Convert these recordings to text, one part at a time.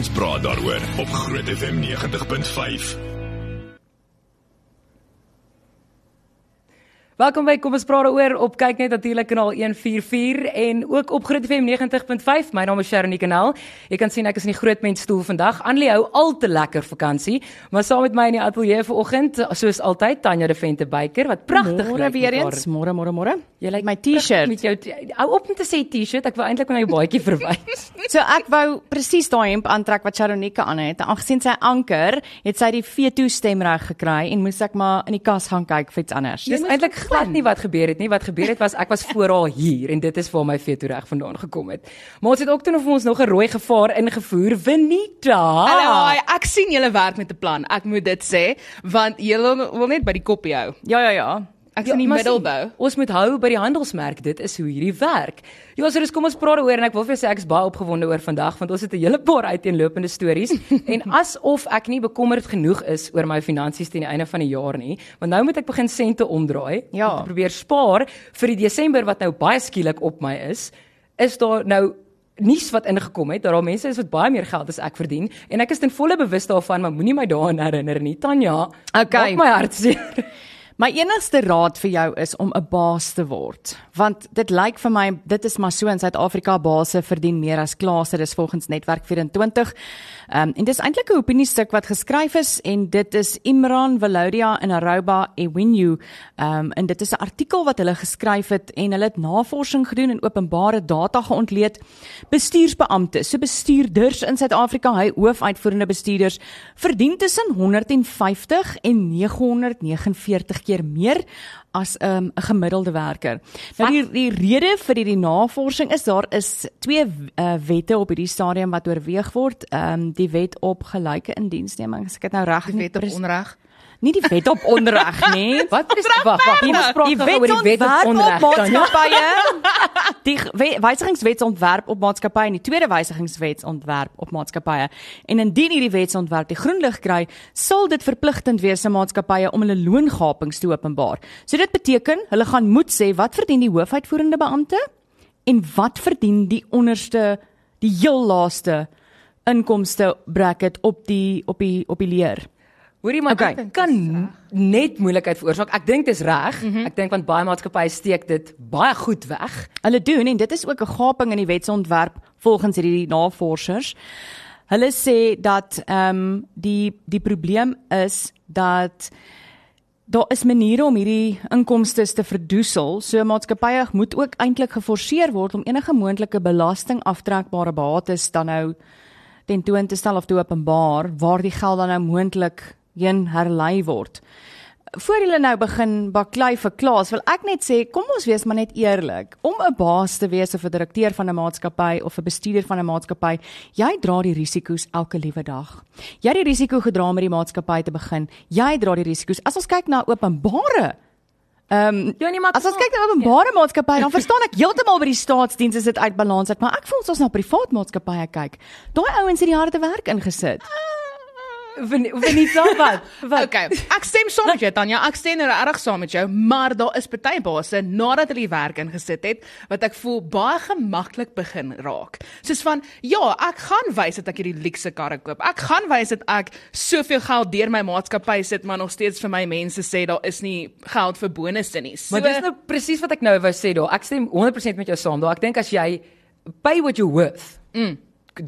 Ons praat daaroor op Groot FM 90.5. Welkom by Kom ons praat daaroor op kyk net natuurlik kanaal 144 en ook op Groot FM 90.5. My naam is Sharon Kanal. Jy kan sien ek is in die groot mens stoel vandag. Anlie hou al te lekker vakansie, maar saam met my in die ateljee vanoggend, soos altyd, Tanya de Venter Beyker wat pragtig Môre weer eens. Môre, môre, môre. Jy lyk my T-shirt. Met jou hou op om te sê T-shirt. Ek wou eintlik met my baadjie verwys. so ek wou presies daai hemp aantrek wat Sharonika aan het. Aangesien sy anker, het sy die veto stemreg gekry en moes ek maar in die kas gaan kyk vir iets anders. Dis eintlik glad nie wat gebeur het nie. Wat gebeur het was ek was voor haar hier en dit is waar my veto reg vandaan gekom het. Maar ons het ook toe nog vir ons nog 'n rooi gevaar ingevoer. Venita. Hallo, ek sien julle werk met 'n plan. Ek moet dit sê want julle wil net by die koppie hou. Ja ja ja. Ek sien ja, die middelbou. Ons moet hou by die handelsmerk. Dit is hoe hierdie werk. Ja, so dis kom ons praat daaroor en ek wil vir jou sê ek is baie opgewonde oor vandag want ons het 'n hele paar uiteenlopende stories en asof ek nie bekommerd genoeg is oor my finansies teen die einde van die jaar nie, want nou moet ek begin sente omdraai. Ja. probeer spaar vir die Desember wat nou baie skielik op my is. Is daar nou nuus wat ingekom het dat daar mense is wat baie meer geld as ek verdien en ek is ten volle bewus daarvan maar moenie my daaraan herinner nie Tanya. Okay. Maak my hart seer. My enigste raad vir jou is om 'n baas te word, want dit lyk vir my dit is maar so in Suid-Afrika base verdien meer as klase, dis volgens Netwerk 24. Ehm um, en dis eintlik 'n opiniestuk wat geskryf is en dit is Imran Valodia in Aruba Ewinu. Ehm um, en dit is 'n artikel wat hulle geskryf het en hulle het navorsing gedoen en openbare data geontleed. Bestuursbeamptes, so bestuurders in Suid-Afrika, hy hoofuitvoerende bestuurders verdien tussen 150 en 949 keer meer as 'n um, gemiddelde werker. Nou die die rede vir hierdie navorsing is daar is twee uh, wette op hierdie stadium wat oorweeg word. Ehm um, die wet op gelyke indiensneming, as ek dit nou reg het. Die wet op onreg nie die wet op onreg nie. Wat is wag wag, die, die wet oor die wet op onreg maatskappye. Die wysigingswetsontwerp op maatskappye en die tweede wysigingswetsontwerp op maatskappye. En indien hierdie wetsontwerp die groen lig kry, sal dit verpligtend wees aan maatskappye om hulle loongapings te openbaar. So dit beteken hulle gaan moet sê wat verdien die hoofuitvoerende beampte en wat verdien die onderste die heel laaste inkomste bracket op die op die op die leer. Hoorie maar okay. kan net moeilikheid veroorsaak. Ek dink dit is reg. Mm -hmm. Ek dink want baie maatskappye steek dit baie goed weg. Hulle doen en dit is ook 'n gaping in die wetsontwerp volgens hierdie navorsers. Hulle sê dat ehm um, die die probleem is dat daar is maniere om hierdie inkomste te verdoesel. So maatskappye moet ook eintlik geforseer word om enige moontlike belasting aftrekbare bates dan nou tentoon te stel of te openbaar waar die geld dan nou moontlik heen herlei word. Voor hulle nou begin baklei vir Klaas, wil ek net sê, kom ons wees maar net eerlik. Om 'n baas te wees of 'n direkteur van 'n maatskappy of 'n bestuurder van 'n maatskappy, jy dra die risiko's elke liewe dag. Jy het die risiko gedra met die maatskappy te begin. Jy dra die risiko's. As ons kyk na openbare Ehm um, ja nee maar as ons kyk na openbare ja. maatskappye dan verstaan ek heeltemal by die staatsdiens is dit uitbalans uit maar ek voel ons na privaat maatskappye kyk. Daai ouens het die harde werk ingesit. Uh, Venita wat? wat? Okay. Ek stem saam met jou Tanya. Ek stem nou reg saam met jou, maar daar is party base nadat hulle die werk ingesit het wat ek voel baie gemaklik begin raak. Soos van ja, ek gaan wys dat ek hierdie luukse karre koop. Ek gaan wys dat ek soveel geld deur my maatskappy sit, maar nog steeds vir my mense sê daar is nie geld vir bonusse nie. So, maar dis nou presies wat ek nou wou sê daar. Ek stem 100% met jou saam daar. Ek dink as jy pay what you worth. Mm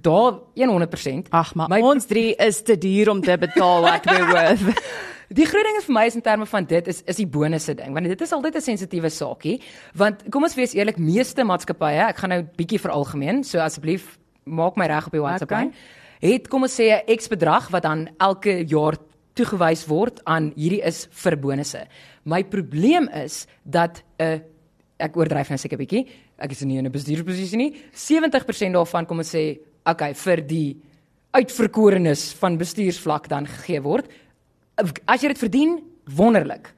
daar 100%. Ag, maar my ons drie is te duur om te betaal what we worth. Die groot ding vir my is in terme van dit is is die bonusse ding want dit is altyd 'n sensitiewe saakie want kom ons wees eerlik meeste maatskappye ek gaan nou bietjie veralgemeen so asseblief maak my reg op die WhatsApp okay. het kom ons sê 'n X bedrag wat dan elke jaar toegewys word aan hierdie is vir bonusse my probleem is dat 'n uh, ek oordryf nou seker bietjie ek is nie in 'n bestuursposisie nie 70% daarvan kom ons sê okay vir die uitverkorenes van bestuursvlak dan gegee word. As jy dit verdien, wonderlik.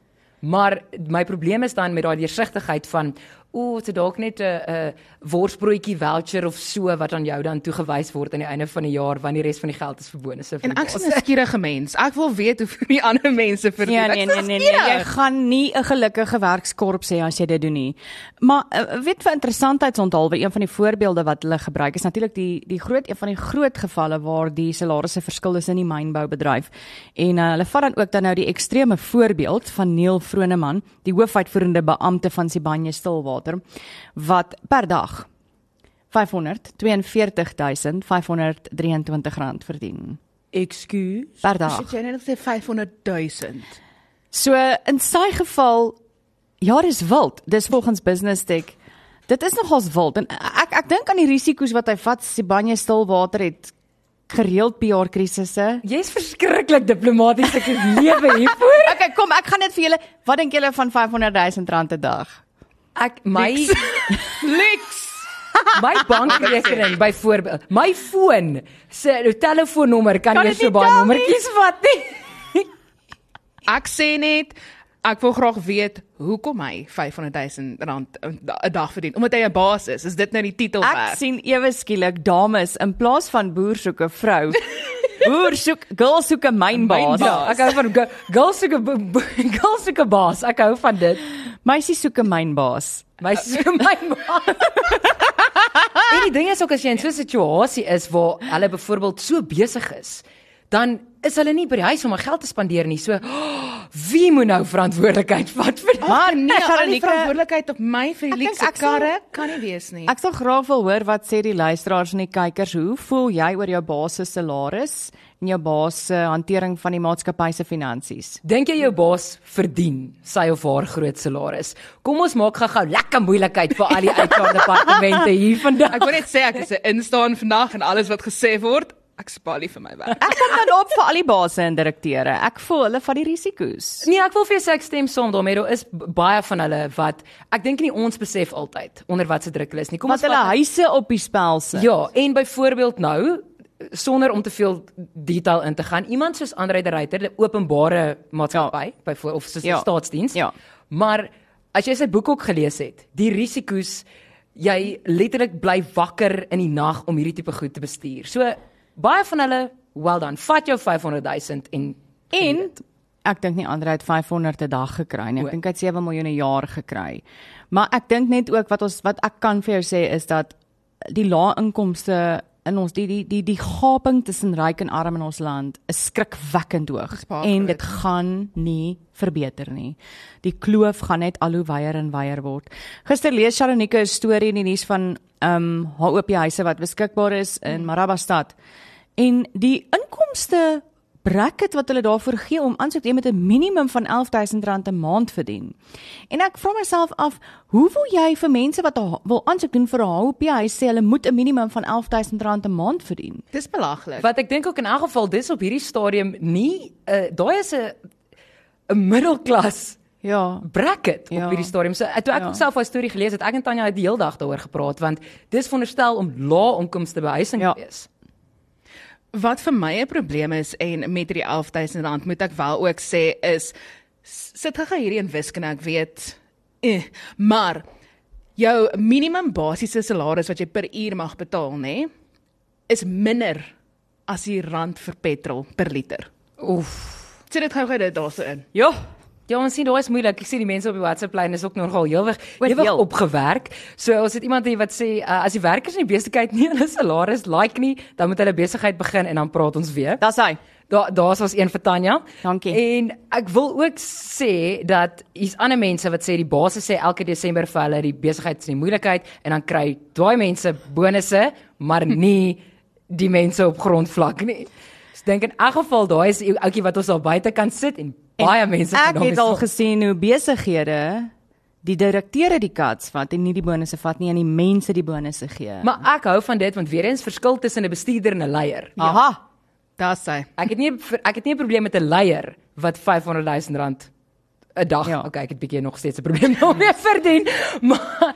Maar my probleem is dan met daai deursigtigheid van o, so dalk net 'n 'n worsbroodjie voucher of so wat aan jou dan toegewys word aan die einde van die jaar wanneer die res van die geld is vir bonusse vir En ek is. 'n skierige mens. Ek wil weet hoe die ander mense verdien. Ja, nee nee nee, nee. jy gaan nie 'n gelukkige werkskorp sê as jy dit doen nie. Maar uh, weet vir interessantheidsonthaalwe, een van die voorbeelde wat hulle gebruik is natuurlik die die groot een van die groot gevalle waar die salarisse verskil is in die mynboubedryf. En uh, hulle vat dan ook dan nou die ekstreme voorbeeld van Neil Vroneman, die hoofuitvoerende beampte van Sibanye Stillwater wat per dag 542523 rand verdien Ekskuus. per dag. Sit jy net sê 500 000. So in sy geval ja, dis wild. Dis volgens Business Tech. Dit is nogals wild en ek ek dink aan die risiko's wat hy vat. Sibanye Stillwater het gereeld PR krisisse. Jy's verskriklik diplomaties ek lewe hiervoor. Okay, kom, ek gaan dit vir julle. Wat dink julle van 500 000 rand 'n dag? Ek my Lux. my bankrekening byvoorbeeld, my foon se telefoonnommer kan, Kan dit so baie nommertjies vat nie. Ek sê net ek wil graag weet hoekom hy 500 000 rand 'n dag verdien. Omdat hy 'n baas is. Is dit nou die titel Ek werd? sien ewe skielik dames in plaas van boer soek 'n vrou. Boer soek girl soek 'n mynbaas. Ja, ek hou van g- girls soek 'n girls soek 'n baas. Ek hou van dit. Meisie soek 'n mynbaas. My soek my baas. en die ding is ook as jy in so 'n situasie is waar hulle byvoorbeeld so besig is, dan is hulle nie by die huis om maar geld te spandeer nie. So wie moet nou verantwoordelikheid vat vir dit? Maar Nee, al die Veronica, verantwoordelikheid op my vir die Ek ek sal- karre kan nie wees nie. Ek sal graag wil hoor wat sê die luisteraars en die kykers. Hoe voel jy oor jou baas se salaris en jou baas se hantering van die maatskappy se finansies? Dink jy jou baas verdien sy of haar groot salaris? Kom ons maak gou-gou lekker moeilikheid vir al die HR departemente hier vandag. Ek wil net sê ek is 'n instaan vandag en alles wat gesê word, ek spaar nie vir my werk. Ek kom dan op vir al die basse en direkteure. Ek voel hulle vat die risiko's. Nee, ek wil vir jou sê ek stem saam daarmee. Daar is baie van hulle wat ek dink nie ons besef altyd onder wat se druk hulle is nie. Kom Wat ons hulle vat- huise op die spel sit. Ja, en byvoorbeeld nou sonder om te veel detail in te gaan, iemand soos Andre de Ruyter, 'n openbare maatskappy, ja. byvoorbeeld of soos 'n Ja. staatsdiens. Ja. Maar as jy sy boek ook gelees het, die risiko's jy letterlik bly wakker in die nag om hierdie tipe goed te bestuur. So baie van hulle, well done. Vat jou 500 000 en En ek dink nie Andre het 500 'n dag gekry nie. Ek dink hy het 7 miljoen 'n jaar gekry. Maar ek dink net ook wat ons wat ek kan vir jou sê is dat die lae inkomste in ons die die die die gaping tussen ryk en arm in ons land is skrikwekkend hoog en dit gaan nie verbeter nie. Die kloof gaan net al hoe wyer en wyer word. Gister lees Sharonika 'n storie in die nuus van ehm um, HOP huise wat beskikbaar is in Marabastad. En die inkomste bracket wat hulle daarvoor gee om aansoek te doen met 'n minimum van R11000 'n maand verdien. En ek vra myself af, hoe wil jy vir mense wat 'n- wil aansoek doen vir 'n HOP huis sê hulle moet 'n minimum van R11000 'n maand verdien? Dis belaglik. Wat ek dink ook in elk geval dis op hierdie stadium nie uh, daai is 'n 'n middelklas Ja. bracket Ja. op hierdie stadium. So toe ek Ja. ja. self daai storie gelees het, ek en Tanya het die hele dag daaroor gepraat want dis veronderstel om lae inkomste behuising Ja. te wees. Wat vir my 'n probleem is en met hierdie R11000 moet ek wel ook sê is sit gou hierdie in wiskunde ek weet. Eh, maar jou minimum basiese salaris wat jy per uur mag betaal, nê, is minder as die rand vir petrol per liter. Oef. Sit dit gou-gou dit daarso in. Ja. Ja, ons sien daai is moeilik. Ek sien die mense op die WhatsApp lyn is ook nogal heelwig heelwig opgewerk. So ons het iemand hier wat sê uh, as die werkers in die besigheid nie hulle salaris like nie, dan moet hulle besigheid begin en dan praat ons weer. Dis hy. Daar daar's ons een vir Tanya. Dankie. En ek wil ook sê dat hier's ander mense wat sê die baas sê elke Desember vir hulle die besigheid is die moeilikheid en dan kry daai mense bonusse, maar nie die mense op grondvlak nie. So ek dink in elk geval daai is 'n ouetjie wat ons daar buite kan sit en baie En mense Ek het al gesien hoe besighede die direkteure die cuts vat en nie die bonusse vat nie en die mense die bonusse gee. Maar ek hou van dit want weer eens verskil tussen 'n bestuurder en 'n leier. Aha. Daar's sy. Ek het nie ek het nie 'n probleem met 'n leier wat 500 000 rand 'n dag. Ja. Ja. Okay, ek het bietjie nog steeds 'n probleem daarmee verdien. Maar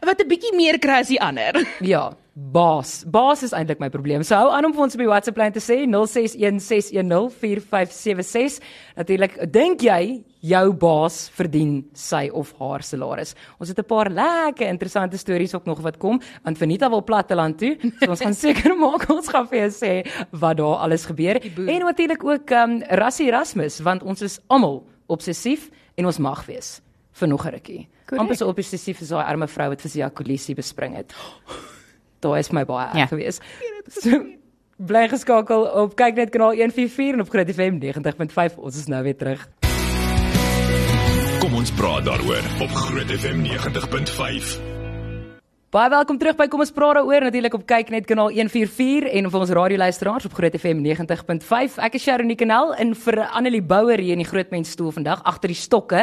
Wat 'n bietjie meer kry as die ander. ja, Baas. Baas is eintlik my probleem. So hou aan om vir ons op die WhatsApp lyn te sê 0616104576. Natuurlik, dink jy jou baas verdien sy of haar salaris? Ons het 'n paar lekker interessante stories ook nog wat kom, want Venita wil platteland toe. So ons gaan seker maak ons gaan vir jou sê wat daar alles gebeur. En natuurlik ook um, Rassie Erasmus, want ons is almal obsessief en ons mag wees vir nog 'n rukkie. Amper so obsessief as daai arme vrou wat vir Sia Kolisi bespring het. Daar is my baie Ja. erg gewees. So bly geskakel op kyk net kanaal 144 en op Groot FM 90.5. Ons is nou weer terug. Kom ons praat daaroor op Groot FM 90.5. Baie welkom terug by Kom ons praat daaroor natuurlik op kyk net kanaal 144 en vir ons radioluisteraars op Groot FM 90.5. Ek is Sharon Kanel en vir Annelie Bouwer hier in die groot mens stoel vandag agter die stokke.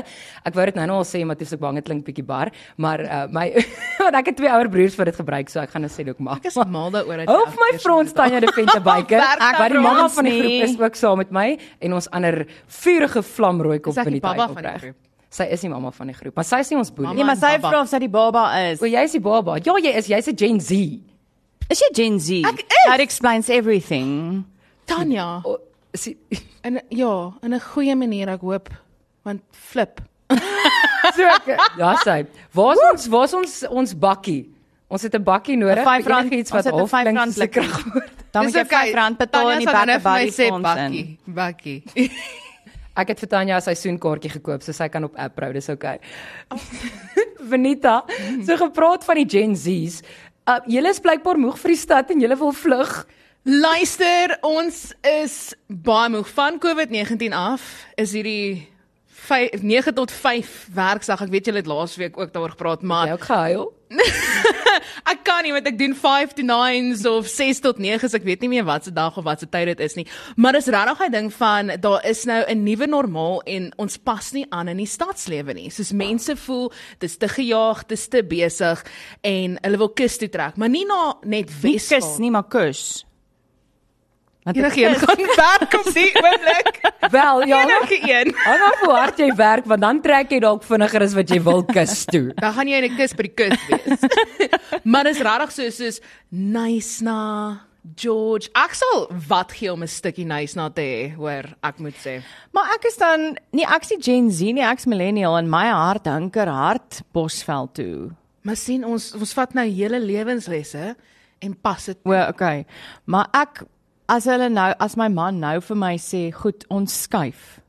Ek wou dit nou nou al sê maar dis ek bang dit klink bietjie bar, maar uh, my want ek het twee ouer broers wat dit gebruik, so ek gaan nou sê dit ook mag. Ek is mal daaroor dat vir my Frans Tanya de Venter. Werk Ek wat die mamma van die groep is ook saam met my en ons ander vurige vlamrooi kop Is ek van die die tyd baba van die opreg. Sy is nie mamma van die groep, maar sy is nie ons boelie. Nee, maar sy vra of sy die baba is. O, jy is die baba. Ja, jy is, jy's 'n Gen Z. Is jy Gen Z? Ek is. That explains everything. Tanya. O, is die, In ja, in 'n goeie manier ek hoop want flip. so ek, ja, sy. Waar's ons waar's ons ons bakkie? Ons het 'n bakkie nodig. Vyf rand- iets wat 'n half klink 'n blikkie. kragwoord. Dan moet jy Dis okay. 5 rand betaal in die vir sê fonds in. bakkie, bakkie. Ek het vir Tanya 'n seisoenkaartjie gekoop, so sy kan op app brou, dis okay. Venita, so gepraat van die Gen Z's. Uh, julle is blykbaar moeg vir die stad en julle wil vlug. Luister, ons is baie moeg van COVID-19 af. Is hierdie 5 9 tot 5 werksdag. Ek weet julle het laasweek ook daaroor gepraat, maar Jy ook gehuil? Ek kan nie want ek doen 5 to 9s of 6 tot 9s. Ek weet nie meer wat se dag of wat se tyd dit is nie. Maar dis regtig 'n ding van daar is nou 'n nuwe normaal en ons pas nie aan in die stadslewe nie. Soos mense voel dis te gejaag, dis te besig en hulle wil kus toe trek, maar nie na net Weskus kus nie, maar kus. Want Enige een gaan werk op die oomblik. Wel, ja. Enige een. Hang af hoe hard jy werk want dan trek jy dalk vinniger as wat jy wil kus toe. Dan gaan jy in 'n kus by die kus wees. maar dis regtig so soos nice na George. Ek sal wat gee om 'n stukkie nice na te hê, hoor, ek moet sê. Maar ek is dan nie ek's nie Gen Z nie, ek's millennial en my hart hinker hart Bosveld toe. Maar sien ons ons vat nou hele lewenslesse en pas dit. O, okay. Maar ek as hulle nou as my man nou vir my sê, "Goed, ons skuif."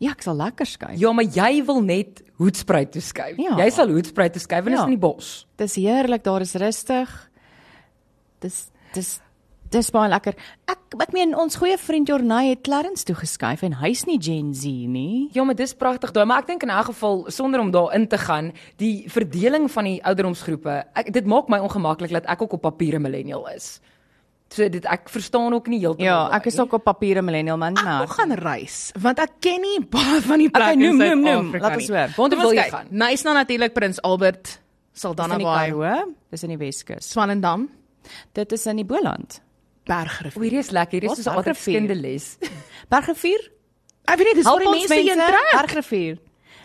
Ja, ek sal lekker skuif. Ja, maar jy wil net hoedspruit toe skuif. Ja. Jy sal hoedspruit toe skuif en is Ja. in die bos. Dis heerlik, daar is rustig. Dis dis dis baie lekker. Ek ek meen ons goeie vriend Jornay het Clarence toe geskuif en hy's nie Gen Z nie. Ja, maar dis pragtig daai, maar ek dink in 'n geval sonder om daarin te gaan, die verdeling van die ouderdomsgroepe, ek dit maak my ongemaklik dat ek ook op papier 'n millennial is. So dit ek verstaan ook nie heeltemal. Ja, ek is ook op papier 'n millennial man, Ek maar wil gaan reis want ek ken nie baie van die Okay, plekke noem, in. Suid-Afrika Laat ons hoor. Ons wil jy gaan? Nice na natuurlik Prins Albert, Saldanha Bay, Karoo, dis in die Weskus. Swellendam, Dit is in die Boland. Bergrivier. O, hierdie is lekker. Hierdie is so altyd Bergrivier? skindeles. Bergrivier? Ek weet nie dis waar die mense heen trek. Bergrivier.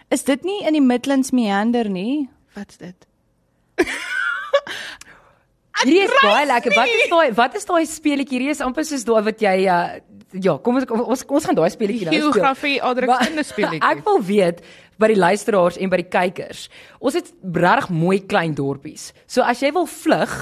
Is dit nie in die Midlands meander nie? Wat's dit? Hierdie is baie lekker. Wat is daai wat is daai speletjie? Hierdie is amper soos daai wat jy uh, ja, kom ons kom, ons ons gaan daai speletjie nou speel. Geografie adreskunde speletjie. Ek wil weet by die luisteraars en by die kykers. Ons het regtig mooi klein dorpies. So as jy wil vlug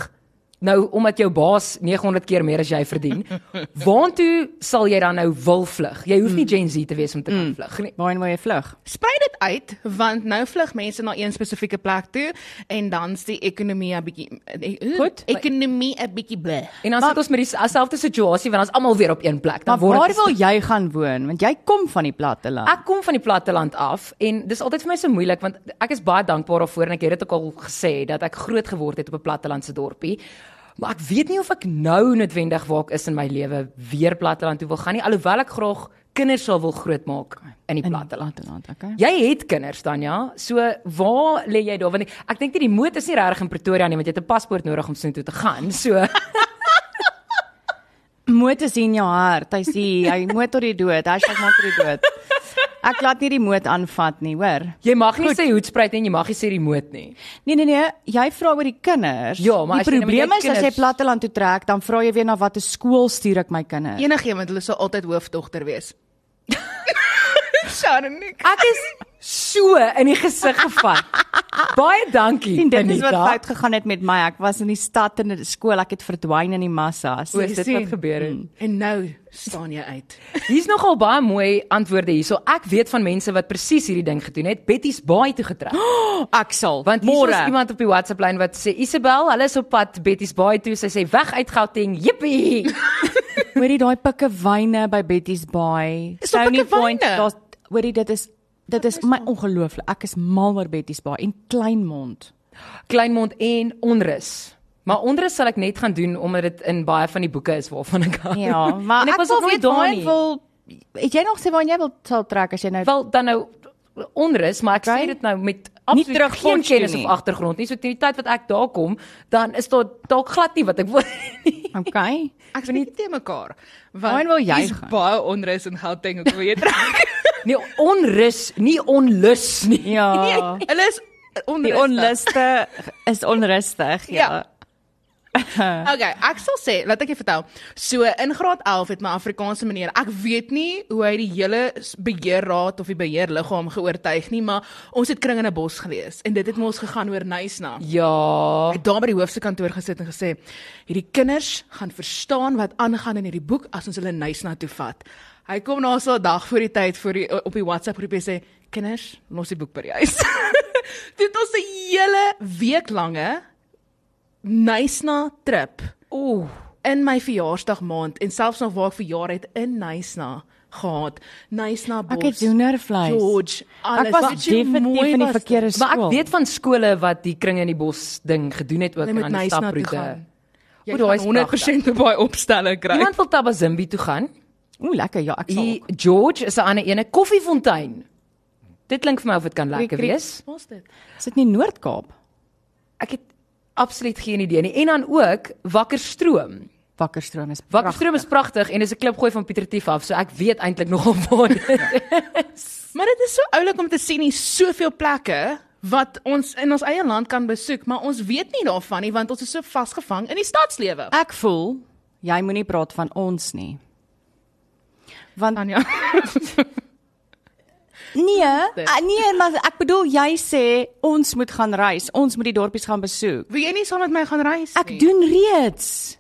nou omdat jou baas 900 keer meer as jy verdien, waartoe sal jy dan nou wil vlug? Jy hoef nie Gen Z te wees om te kan vlug nie. Waarheen wil jy vlug? Sprei dit uit want nou vlug mense na een spesifieke plek toe en dan's die ekonomie 'n bietjie eh, Goed, ekonomie 'n bietjie bleh. En dan sit ons met dieselfde situasie want ons almal weer op een plek. Dan Maar waar wil jy gaan woon? Want jy kom van die platteland. Ek kom van die platteland af en dis altyd vir my so moeilik want ek is baie dankbaar daarvoor en ek het dit ook al gesê dat ek groot geword het op 'n plattelandse dorpie. Maar ek weet nie of ek nou noodwendig waar ek is in my lewe weer platteland toe wil gaan nie alhoewel ek graag kinders sal wil grootmaak in die in platteland. platteland, okay? Jy het kinders dan ja. So waar lê jy daar want ek dink nie die moed is nie regtig in Pretoria nie want jy het 'n paspoort nodig om soontoe te gaan. So Motor sien jou hart. Hy sê hy motor die dood. Hashtag motor die dood. Ek laat nie die moed aanvat nie, hoor. Jy mag nie sê hoedspruit en jy mag nie sê remote nie. Nee nee nee, jy vra oor die kinders. Ja, maar as die nou probleem is as jy kinders- platteland toe trek, dan vra jy weer na watter skool stuur ek my kinders. Enigiemand hulle sal altyd hoofdogter wees. Sharonik. Ek is so in die gesig gevat. Baie dankie. sien dit is wat fout gegaan het met my. Ek was in die stad in 'n skool, ek het verdwyn in die massas. O, is dit sien. wat gebeur het? En nou staan jy uit. Hier's nogal baie mooi antwoorde hierso. Ek weet van mense wat presies hierdie ding gedoen het. Betty's baie toe getrek. Ek sal. Want môre is iemand op die WhatsApp lyn wat sê Isabel, hulle is op pad Betty's Baai toe. Sy sê weg uit Gauteng. Jippie. hoorie daai pikke wyne by Betty's Baai. Daar Stony pikke Point, daar's hoorie dit is dit is my ongelooflik. Ek is mal oor Betty's Baai en Kleinmond. Kleinmond en onrus. Maar onrus sal ek net gaan doen omdat dit in baie van die boeke is waarvan ek hou. Ja, maar en ek, ek was nog nooit daar nie. wil het jy nog sê waar jy wil sal trek as jy nou Wel dan nou onrus, maar ek Okay. sê dit nou met absoluut terug geen kennis nie. of agtergrond nie. So teen die tyd wat ek daar kom, dan is daar dalk glad nie wat ek wil nie. Okay. Ek sê nie te mekaar. Waarheen wil jy gaan? Baie onrus in Gauteng, ek wil jy trek. Nee, onrus, nie onlus nie. Ja. Hulle is Die onluste is onrustig, ja. Ja. Okay, ek sal sê, laat ek jou vertel. So in graad 11 het my Afrikaanse meneer, ek weet nie hoe hy die hele beheerraad of die beheerliggaam geoortuig nie, maar ons het kring in 'n bos gelees en dit het mos gegaan oor Nysna. Ja. Hy het daar by die hoofsekantoor gesit en gesê, hierdie kinders gaan verstaan wat aangaan in hierdie boek as ons hulle Nysna toe vat. Hy kom na so 'n dag voor die tyd voor die op die WhatsApp groepie sê, kinders, los die boek by die huis. Dit ons 'n hele week lange Nysna trip Ooh. in my verjaarsdag maand en selfs nog waar ek verjaar het in Nysna gehad. Nysna bos. Ek het doenervleis. George, alles. Ek was definitief mooi in die verkeerde Maar ek skool. weet van skole wat die kring in die bos ding gedoen het ook moet aan die staproete. Jy is gaan 100% op daai opstelle kry. Iemand wil Tabazimbi toe gaan. Ooh, lekker. Ja, ek sal. Die George is 'n ander ene koffiefontein. Dit klink vir my of dit kan lekker wees. Wat's dit? Is dit nie Noord-Kaap? Ek het absoluut geen idee nie. En dan ook Wakkerstroom. Wakkerstroom is Wakkerstroom is pragtig en dis 'n klipgooi van Pieter Tief af, so ek weet eintlik nogal waar dit is. Maar dit is so oulik om te sien hier soveel plekke wat ons in ons eie land kan besoek, maar ons weet nie daarvan nie want ons is so vasgevang in die stadslewe. Ek voel jy moenie praat van ons nie. Want Tanya. nee, ah, nee, maar ek bedoel jy sê ons moet gaan reis. Ons moet die dorpies gaan besoek. Wil jy nie saam met my gaan reis Ek doen reeds.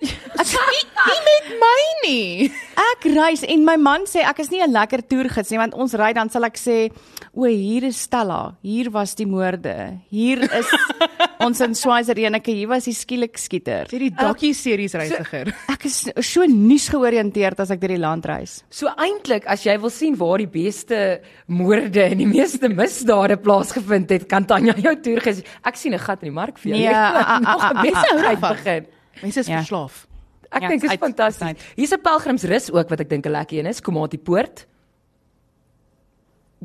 Ek nie, nie met my nie. Ek reis en my man sê ek is nie 'n lekker toergids nie want ons ry dan sal ek sê o hier is Stella, hier was die moorde. Hier is ons in Swaziland, hier was die skielik skieter. Jy die docu series reisiger. Ek is so nuus georiënteerd as ek deur die land reis. So eintlik as jy wil sien waar die beste moorde en die meeste misdade plaasgevind het, kan Tanya jou toer gesien. Ek sien 'n gat in die mark vir jou. Ah, nog 'n ah, beste ah, uit ah. begin. Mense is Ja. verslaaf. Ek Ja, dink dit is fantasties. Hier's 'n pelgrimsrus ook wat ek dink 'n lekker een is, Komati Poort.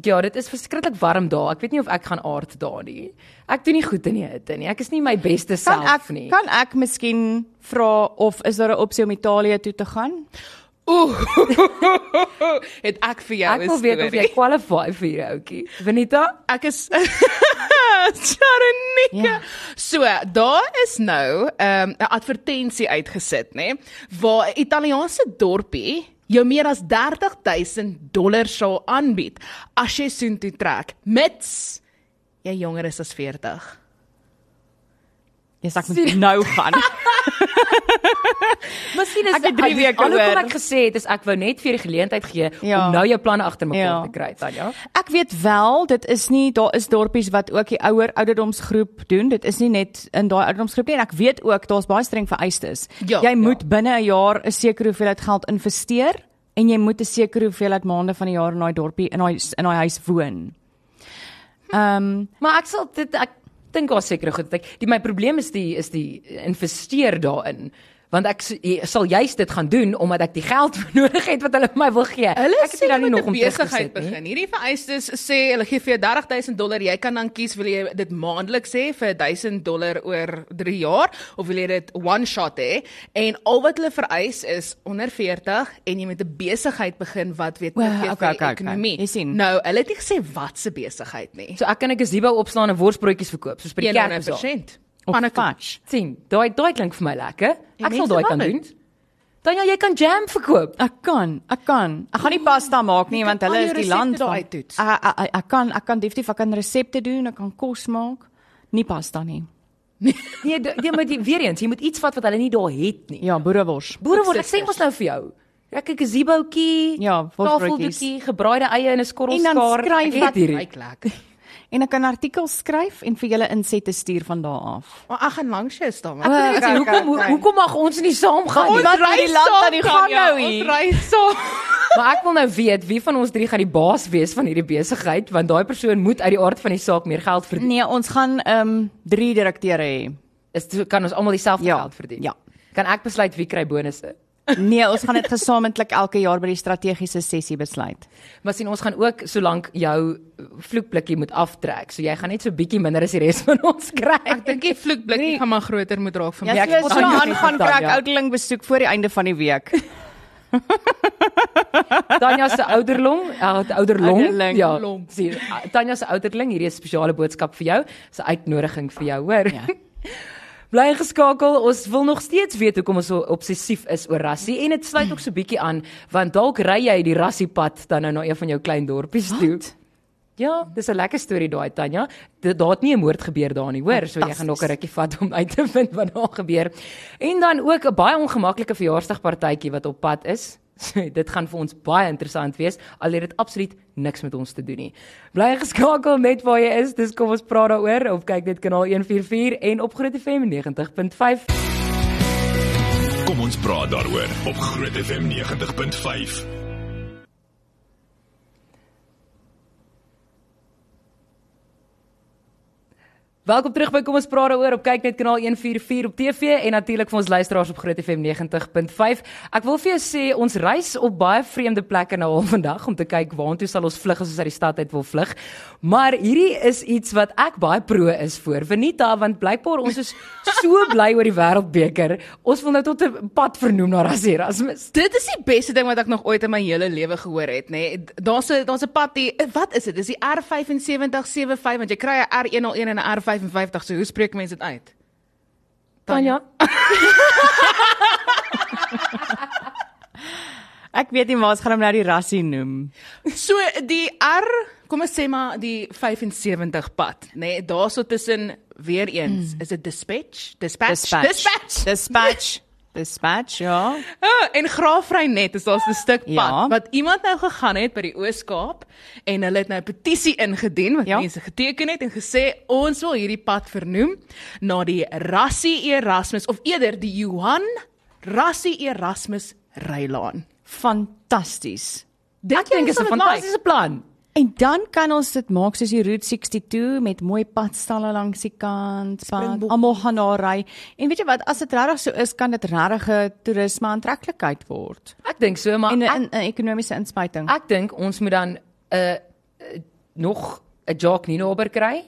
Ja, dit is verskriklik warm daar. Ek weet nie of ek gaan aard daar nie. Ek doen nie goed in die hitte nie. Ek is nie my beste Kan self ek nie. kan ek miskien vra of is daar 'n opsie om Italië toe te gaan? Ooh. het ek vir jou ek wil weet of jy qualify vir hierdie ouetjie. Venita? Ek is Sharonika. Ja. So, daar is nou 'n um, advertensie uitgesit, nê, waar 'n Italiaanse dorpie jou meer as 30000 dollar sal aanbied as jy soontoe trek, mits jy jonger is as 40. Yes, ek moet nou gaan. Miskien is Ek het drie ek- weke alhoewel oor. ek gesê het is ek wou net vir die geleentheid gee Ja. om nou jou planne agter mekaar Ja. te kry, Tanya. Ek weet wel, dit is nie daar is dorpies wat ook die ouer ouderdomsgroep doen. Dit is nie net in daai ouderdomsgroep nie en ek weet ook daar's baie streng vereistes. Ja, jy ja. moet binne 'n jaar 'n sekere hoeveelheid geld investeer en jy moet 'n sekere hoeveelheid maande van die jaar in daai dorpie in daai in daai huis woon. Ehm um, Maar ek sal dit ek dink daar seker goed. Ek, die my probleem is die is die investeer daarin. Want ek sal juist dit gaan doen omdat ek die geld nodig het wat hulle my wil gee. Hulle ek het nie dan nie nog om besigheid nie. begin. Hierdie vereistes sê hulle gee vir jou 30000 dollar. Jy kan dan kies wil jy dit maandeliks hê vir 1000 dollar oor 3 jaar of wil jy dit one shot hê? En al wat hulle vereis is onder 40 en jy moet 'n besigheid begin wat weet Wel, teruggee okay, okay, die okay. ekonomie. Sien. Nou, hulle het nie gesê wat se besigheid nie. So ek kan 'n gazebo opslaan en worsbroodjies verkoop soos by die kerk. 100%. Pannekop. fudge. sien. Daai daai klink vir my lekker. En Ek sal daai kan doen. it. Tanya, jy kan jam verkoop. Ek kan, ek kan. Ek gaan nie pasta maak nie want hulle is die land van. Ek ek- ek- ek kan ek kan definitief ek kan resepte doen, ek kan kos maak. Nie pasta nie. Nee, jy moet weer eens, jy moet iets vat wat hulle nie daar het nie. Ja, boerewors. Boere word ek sê mos nou vir jou. Ek 'n gazebootjie, Ja, tafeldoekie, gebraaide eie in 'n En skorrelskaar. dan skryf wat-. Lyk lekker. En ek kan artikels skryf en vir julle insette stuur van daar af. Maar ek gaan langs jou staan. Ek weet nie, hoekom hoe- hoekom mag ons nie saamgaan nie? Wat by die land aan die gang nou Ons hier? ry saam. Maar ek wil nou weet wie van ons drie gaan die baas wees van hierdie besigheid want daai persoon moet uit die aard van die saak meer geld verdien. Nee, ons gaan ehm um, drie direkteure hê. Is kan ons almal dieselfde Ja, geld verdien? ja. Kan ek besluit wie kry bonusse? Nee, ons gaan dit gesamentlik elke jaar by die strategiese sessie besluit. Maar sien ons gaan ook solank jou vloekblikkie moet aftrek. So jy gaan net so bietjie minder as die res van ons kry. Ek dink die vloekblikkie Nee. gaan maar groter moet raak vir Ja, my. ek so moet so aan jou aangaan kry ek ja. ouderling besoek voor die einde van die week. Tanya se ouderling, uh, ouderlong. Ouderling. Ja. Long. Sien, Tanya se ouderling, hierdie is 'n spesiale boodskap vir jou. 'n uitnodiging vir jou, hoor. Ja. Bly geskakel. Ons wil nog steeds weet hoekom ons so obsessief is oor rassie en dit sluit ook so bietjie aan want dalk ry jy die rassiepad dan nou na een van jou klein dorpies toe. Ja, dis 'n lekker storie daai Tanya. Daar het nie 'n moord gebeur daar nie, hoor. So jy gaan nog 'n rukkie vat om uit te vind wat daar gebeur. En dan ook 'n baie ongemaklike verjaarsdagpartytjie wat op pad is. So, dit gaan vir ons baie interessant wees al het dit absoluut niks met ons te doen nie. Bly geskakel net waar jy is. Dis kom ons praat daaroor of kyk net kanaal 144 en op Groot FM 90.5. Kom ons praat daaroor op Groot FM 90.5. Welkom terug by Kom ons praat daaroor op kyk net kanaal 144 op TV en natuurlik vir ons luisteraars op Groot FM 90.5. Ek wil vir jou sê ons reis op baie vreemde plekke nou al vandag om te kyk waantoe sal ons vlug as ons uit die stad uit wil vlug. Maar hierdie is iets wat ek baie pro is voor. Venita want blykbaar ons is so bly oor die wêreldbeker. Ons wil nou tot 'n pad vernoem na Erasmus. Dit is die beste ding wat ek nog ooit in my hele lewe gehoor het, nê. Nee. Daar's 'n daar's 'n pad die wat is dit? Dis die R7575 want jy kry 'n R101 en 'n R55. So hoe spreek mense dit uit? Tanya, Ek weet nie maar ons gaan hom nou die rassie noem. So die R, kom ons sê maar die 75 pad, nê. Nee, Daarso tussen weer eens, mm. is dit dispatch? Dispatch. Dispatch. Dispatch. Dispatch, ja. Ah, en Graafry net is daar 'n stuk pad Ja. wat iemand nou gegaan het by die Oos-Kaap en hulle het nou 'n petisie ingedien wat Ja. mense geteken het en gesê ons wil hierdie pad vernoem na die Rassie Erasmus of eerder die Johan Rassie Erasmus Rylaan. Fantasties. ek dink dit is 'n fantastiese plan. En dan kan ons dit maak soos die Route 62 met mooi padstalle langs die kant, pad. Almal gaan daar ry. En weet jy wat, as dit regtig so is, kan dit regtig 'n toerisme aantreklikheid word. Ek dink so, maar En 'n ek, 'n- 'n ekonomiese inspuiting. Ek dink ons moet dan 'n uh, uh, nog 'n Jock Ninober kry.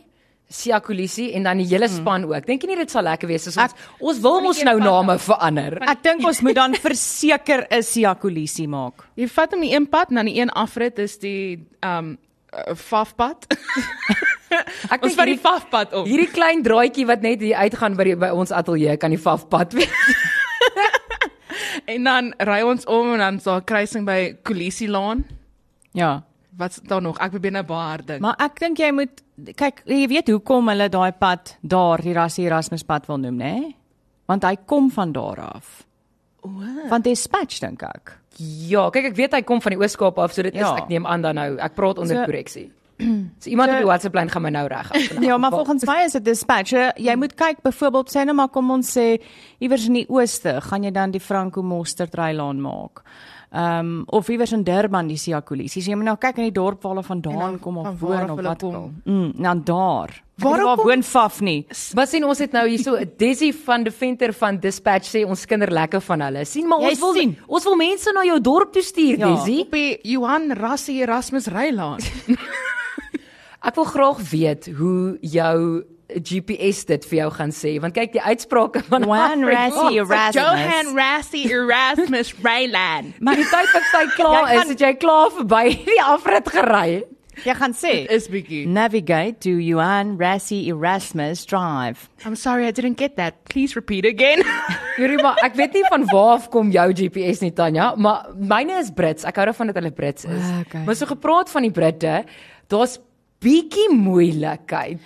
Sia Kolisi en dan die hele span ook. Dink jy nie dit sal lekker wees as ons Ek- ons wil mos nou name verander. Ek dink ons moet dan verseker 'n Sia Kolisi maak. Jy vat hom die een pad na die een afrit is die um uh, Fafpad. Ek ons dink vat die Fafpad op. hierdie klein draaitjie wat net hier uitgaan by die, by ons ateljee kan die Fafpad wees. En dan ry ons om en dan daar 'n kruising by Kolisielaan. Ja. Wat's daar nog? Ek probeer nou baie hard dink. Maar ek dink jy moet kyk, jy weet hoekom hulle daai pad daar, die Rassie Erasmus pad wil noem, né? Want hy kom van daar af. O. Van Dispatch dink ek. ja, kyk ek weet hy kom van die Ooskaap af, so dit Ja. is ek neem aan dan nou. Ek praat onder So- korreksie. So iemand So- op die WhatsApp lyn gaan my nou reg. af. Ja, maar volgens my is dit dispatch. Jy moet kyk byvoorbeeld sê nou maar kom ons sê iewers in die ooste gaan jy dan die Franco Mosterdreilaan maak. Ehm um, of iewers in Durban die Siakulisi. So jy moet nou kyk in die dorp waar hulle vandaan dan kom of woon of wat ook kom. al. Mm, dan daar. Waarom waar kom- woon Faf nie? Wat sien ons het nou hierso Desi van Defender van Dispatch sê ons kinder lekker van hulle. sien maar Jy ons wil sien. ons wil mense na jou dorp toe stuur, Ja. Desi. Op die Johan Rassie Erasmus Rylaan. Ek wil graag weet hoe jou GPS dit vir jou gaan sê want kyk die uitsprake van Alfred Rassie. Erasmus. Johan Rassie Erasmus Rylaan. Maar die tyd wat sy klaar Jy is, het jy klaar verby die afrit gery. Jy gaan sê Is bietjie. navigate to Johan Rassie Erasmus Drive. I'm sorry I didn't get that. Please repeat again. Yuri, maar ek weet nie van waar af kom jou GPS nie Tanya, maar myne is Brits. Ek hou daarvan dat hulle Brits is. Ah, okay. Maar so gepraat van die Britte, daar's bietjie moeilikheid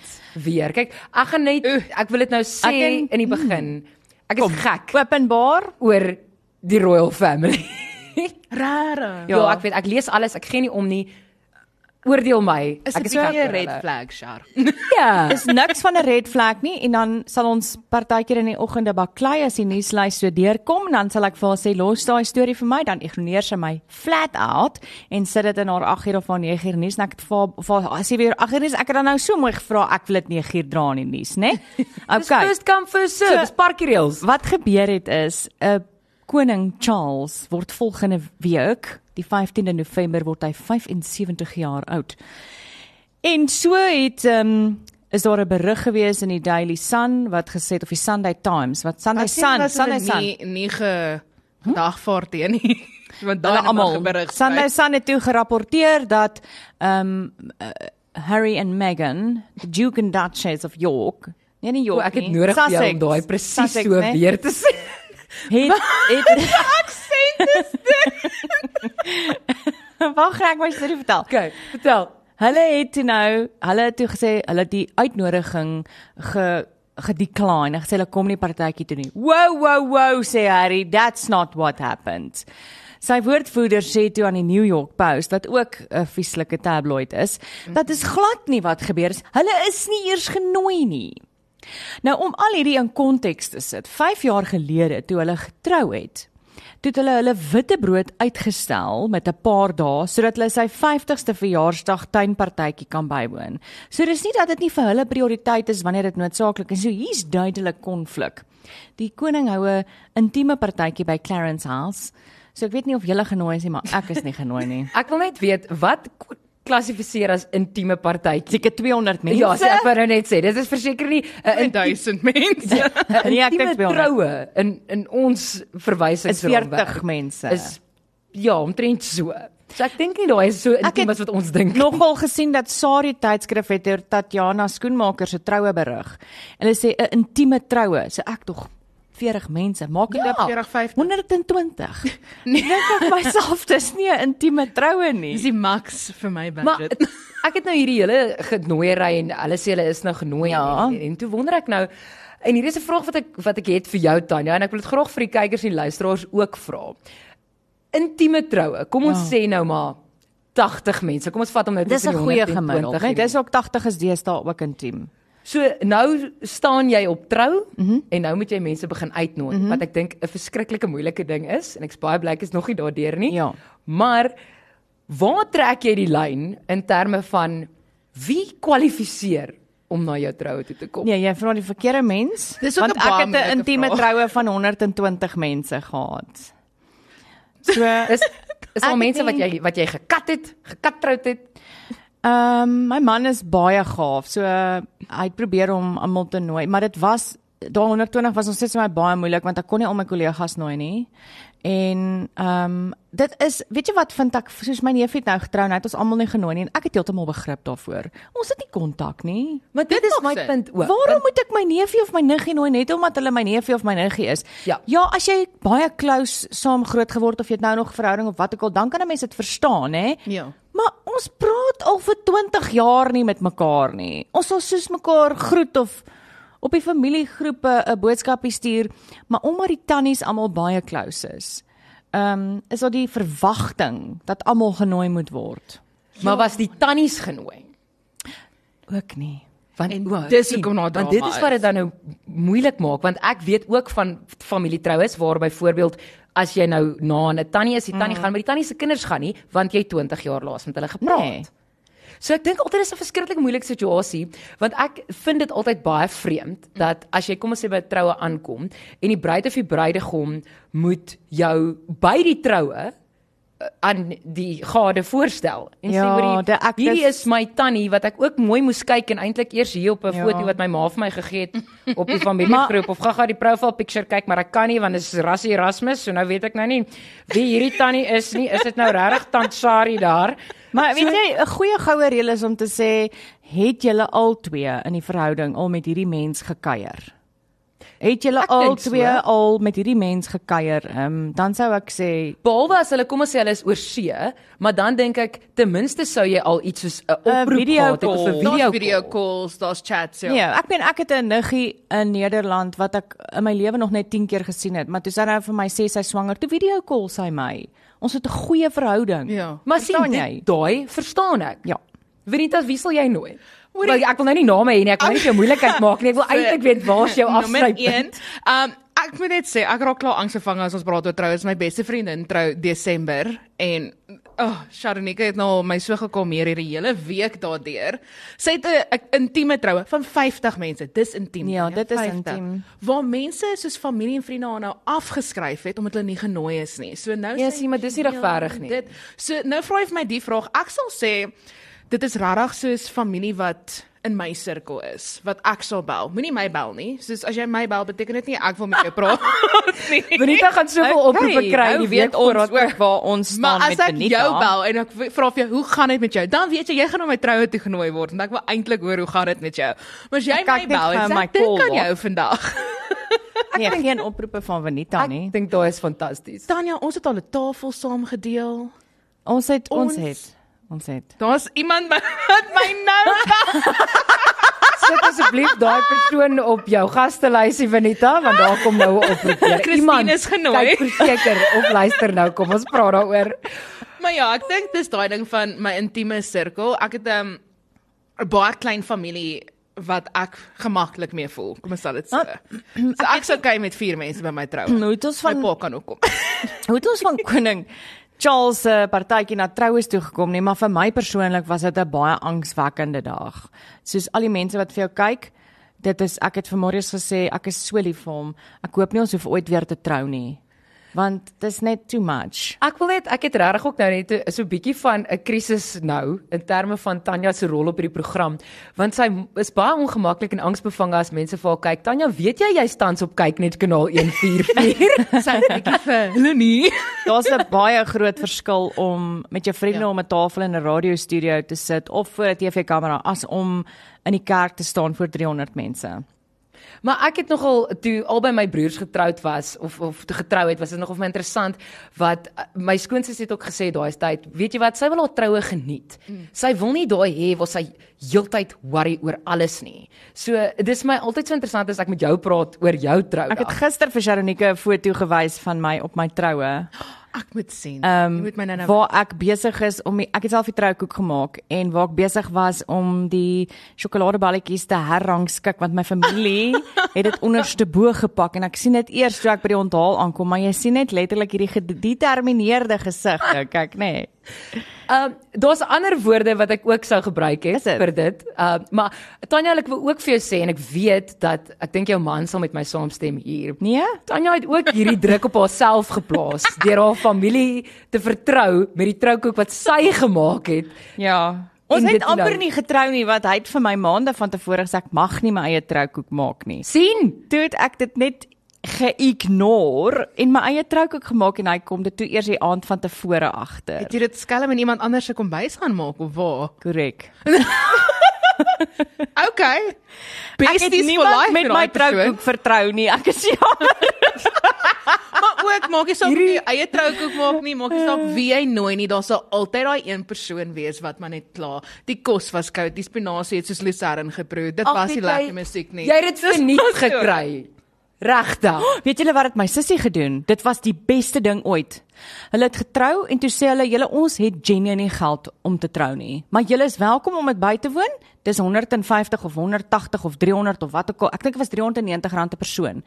weer. Kyk, ek gaan net ek wil dit nou sê en- in die begin. Ek is gek Openbaar. oor die royal family. Rare. ja, ek weet ek lees alles, ek gee nie om nie. Oordeel my. Is ek nie so 'n red flag, Shar? Ja. is niks van 'n red flag nie en dan sal ons partykeer in die oggende baklei as die nuuslys so deurkom en dan sal ek vir haar sê los daai storie vir my dan ignoreer sy my flat out en sit dit in haar 8 uur of haar 9 uur nuus en ek het vir haar- sy weer 8 uur nuus ek het dan nou so mooi gevra ek wil dit 9 uur dra in die nuus nê Dis okay first come first serve, So- dis parkie reels. wat gebeur het is 'n koning Charles word volgende week die 15de November word hy 75 jaar oud En so het ehm um, is daar 'n berig gewees in die Daily Sun wat gesê het of die Sunday Times wat Sunday Sun Sunday Sun nie nie ge dagvaar teen nie. Want hulle almal berig. Sunday Sun het toe gerapporteer dat ehm um, uh, Harry and Meghan, the Duke and Duchess of York, nee nie O, York ek het nie, nodig vir jou Sussex, om daai presies so né? weer te sê. het het aksent is dit. Wag, ek moet storie vertel. Okay, vertel. Hulle het toe nou, hulle het toe gesê hulle het die uitnodiging ge gedecline. Hulle gesê hulle kom nie partytjie toe nie. Wow, wow, wow sê Harry, that's not what happened. Sy woordvoerder sê toe aan die New York Post wat ook 'n vieslike tabloid is, dat is glad nie wat gebeur is. Hulle is nie eers genooi nie. Nou om al hierdie in konteks te sit, 5 jaar gelede toe hulle getrou het, toe het hulle hulle witbrood uitgestel met 'n paar dae sodat hulle sy 50ste verjaarsdag tuinpartytjie kan bywoon. So dis nie dat dit nie vir hulle prioriteit is wanneer dit noodsaaklik is. So hier's duidelik konflik. Die koning hou 'n intieme partytjie by Clarence House. So ek weet nie of julle genooi is nie, maar ek is nie genooi nie. Ek wil net weet wat klassifiseer as intieme partytjie. Seker 200 mense. Ja, sê ek wou nou net sê, dit is verseker nie 'n intieme 1000 mense. Nee, ek dink 200. troue in in ons verwysings is 40 mense. is ja, omtrent so. So ek dink nie daai is so intiem as wat ons dink. nogal gesien dat Sari tydskrif het oor Tatjana Skoenmaker se troue berig. Hulle sê 'n intieme troue. So ek tog 40 mense, maak dit Ja. op 40 50. 120. Nee, dink ek myself dis nie 'n intieme troue nie. Dis die max vir my Maar budget. ek het nou hierdie hele genooiery en hulle sê hulle is nou genooi Ja. en, en, en toe wonder ek nou en hier is 'n vraag wat ek wat ek het vir jou Tanya en ek wil dit graag vir die kykers en luisteraars ook vra. Intieme troue. Kom ons Ja. sê nou maar 80 mense. Kom ons vat hom nou Dis 'n tussen die goeie 120 gemiddeld, en né? die- Dis ook 80 is deesdae ook intiem. So nou staan jy op trou mm. -hmm. en nou moet jy mense begin uitnooi mm -hmm. wat ek dink 'n verskriklike moeilike ding is en ek's baie bly ek is nog nie daardeur nie. Ja. Maar waar trek jy die lyn in terme van wie kwalifiseer om na jou troue toe te kom? Nee, jy vra die verkeerde mens. Dis ook want 'n ek baie het 'n intieme troue van 120 mense gehad. So Is is al Ek mense wat denk- jy wat jy gekat het, gekattroud het? Ehm um, my man is baie gaaf. So uh, hy het probeer om almal te nooi, maar dit was daai 120 was nog steeds vir my baie moeilik want ek kon nie al my kollegas nooi nie. En ehm um, dit is weet jy wat vind ek soos my neef het nou getrou en hy het ons almal nie genooi nie en ek het heeltemal begrip daarvoor. Ons het nie kontak nie. Maar dit is maak my sin. punt ook. Waarom moet ek my neefie of my niggie nooi net omdat hulle my neefie of my niggie is? Ja. Ja, as jy baie close saam groot geword of jy het nou nog 'n verhouding of wat ook al, dan kan 'n mens dit verstaan, hè? Ja. Maar ons praat al vir 20 jaar nie met mekaar nie. Ons sal soos mekaar groet of op die familiegroepe 'n boodskapie stuur, maar omdat die tannies almal baie close is. Ehm um, is daar die verwagting dat almal genooi moet word. Maar was die tannies genooi? ook nie. Want En o, dis hoekom daar Want dit drama is wat dit dan nou moeilik maak want ek weet ook van familietroues waar byvoorbeeld as jy nou na 'n tannie is, die tannie gaan, maar die tannie se kinders gaan nie want jy 20 jaar laas met hulle gepraat. Nee. So ek dink altyd is 'n verskriklik moeilike situasie want ek vind dit altyd baie vreemd dat as jy kom ons sê by 'n troue aankom en die bruid of die bruidegom moet jou by die troue aan die gade voorstel en Ja, sê hoor ek hierdie is my tannie wat ek ook mooi moes kyk en eintlik eers hier op 'n Ja. foto wat my ma vir my gegee het op die familiegroep of gaga die profile picture kyk maar ek kan nie want dit is Rassie Erasmus so nou weet ek nou nie wie hierdie tannie is nie is dit nou regtig tant Sari daar Maar weet jy, 'n goeie goue reël is om te sê, het julle al twee in die verhouding al met hierdie mens gekuier? Het julle al dink so. twee al met hierdie mens gekuier? Ehm um, dan sou ek sê Behalwe as hulle kom ons sê hulle is oor see, maar dan dink ek ten minste sou jy al iets soos 'n oproep video gehad het of 'n video, Daar's video call. calls, daar's chats, ja. Nee, ek meen ek het 'n niggie in Nederland wat ek in my lewe nog net 10 keer gesien het, maar toe sy nou vir my sê sy swanger, toe video call sy my. Ons het 'n goeie verhouding. Ja. Maar sien jy? daai verstaan ek. Ja. Verita, wie sal jy nooi? Hoorie- Wel, ek wil nou nie name hê nie, ek wil nie vir jou moeilikheid maak nie. Ek wil eintlik weet waar's jou Nommer afsluitpunt. 1. Um ek moet net sê ek raak klaar angsgevang as ons praat oor troues. My beste vriendin trou Desember en oh, Sharonika het nou my so gekalmeer hierdie hele week daardeur. Sy het 'n intieme troue van 50 mense. Dis intiem. Ja, dit is 50. intiem. Waar mense soos familie en vriende haar nou afgeskryf het omdat hulle nie genooi is nie. So nou Ja, sien, maar dis nie ja, regverdig nie. Dit so nou vra hy vir my die vraag. Ek sal sê dit is regtig soos familie wat in my sirkel is wat ek sal bel. Moenie my bel nie. Soos as jy my bel beteken dit nie ek wil met jou praat nie. Benita gaan soveel oproepe kry nou die weet week ons ook waar ons staan Maar as met ek Benita. jou bel en ek vra vir jou hoe gaan dit met jou, dan weet jy jy gaan na my troue toe genooi word en ek wil eintlik hoor hoe gaan dit met jou. Maar as jy Ek my bel sê ek dink aan jou vandag. Nee, geen oproepe van Benita nie. Ek dink daai is fantasties. Tanya, ons het al 'n tafel saam gedeel. Ons het ons, Ons- het ons het. Daar's iemand my- wat my nou Sit asseblief daai persoon op jou gastelysie Benita, want daar kom nou 'n oproep weer. Christine is genooi. Kyk verseker of luister nou, kom ons praat daaroor. Maar ja, ek dink dis daai ding van my intieme sirkel. Ek het 'n 'n baie klein familie wat ek gemaklik mee voel. Kom ons sal dit so. So ek's okay met vier mense by my troue. Nou het ons My van pa kan ook kom. hoe het ons van koning Charles se partytjie na troues toe gekom nie, maar vir my persoonlik was dit 'n baie angswekkende dag. Soos al die mense wat vir jou kyk, dit is ek het vir Marius gesê ek is so lief vir hom. Ek hoop nie ons hoef ooit weer te trou nie. Want dis net too much. Ek wil net ek het regtig ook nou net so 'n bietjie van 'n krisis nou in terme van Tanya se rol op hierdie program, want sy is baie ongemaklik en angsbevange as mense vir haar kyk. Tanya, weet jy jy staan op kyk net kanaal 144? Sy het 'n bietjie vir hulle nie. Daar's 'n baie groot verskil om met jou vriende ja. om 'n tafel in 'n radiostudio te sit of voor 'n TV-kamera as om in die kerk te staan voor 300 mense. Maar ek het nogal toe albei my broers getroud was of of toe getrou het, was dit nogal vir my interessant wat uh, my skoonsis het ook gesê daai tyd, weet jy wat, sy wil haar troue geniet. Mm. Sy wil nie daai hê waar sy heeltyd worry oor alles nie. So dis my altyd so interessant as ek met jou praat oor jou trou. Ek het gister vir Sharonika 'n foto gewys van my op my troue. Ek moet sien. Ehm Jy moet my nou nou waar ek besig is om die, ek het self die troukoek gemaak en waar ek besig was om die sjokoladeballetjies te herrangskik want my familie het dit onderste bo gepak en ek sien dit eers toe ek by die onthaal aankom maar jy sien net letterlik hierdie gedetermineerde gesigte kyk nê nee. Ehm um, daar's ander woorde wat ek ook sou gebruik het dit? vir dit. Ehm uh, maar Tanya, ek wil ook vir jou sê en ek weet dat ek dink jou man sal met my saamstem hier. nee Tanya het ook hierdie druk op haarself geplaas deur haar familie te vertrou met die troukoek wat sy gemaak het. ja ons het dit nou- amper nie getrou nie want hy het vir my maande van tevore gesê ek mag nie my eie troukoek maak nie sien? toe het ek dit net geïgnoreer en my eie troukoek gemaak en hy kom dit toe eers die aand van tevore agter Het jy dit skelm in iemand anders se kombuis gaan maak of waar? korrek Okay. Ek het Besties niemand life met my troukoek vertrou nie. Ek is ja. Maar ook maak jy saak jou eie troukoek maak nie, maak jy saak wie jy nooi nie, daar sal altyd daai een persoon wees wat maar net klaar. Die kos was koud, die spinasie het soos lucerne geproe. Dit Ag, was nie lekker musiek nie. Jy het dit verniet so. gekry. Regtig. Weet julle wat het my sussie gedoen? Dit was die beste ding ooit. Hulle het getrou en toe sê hulle, "Julle ons het genue nie geld om te trou nie, maar julle is welkom om dit by te woon. Dis 150 of 180 of 300 of wat ook al. Ek dink dit was 390 rand per persoon.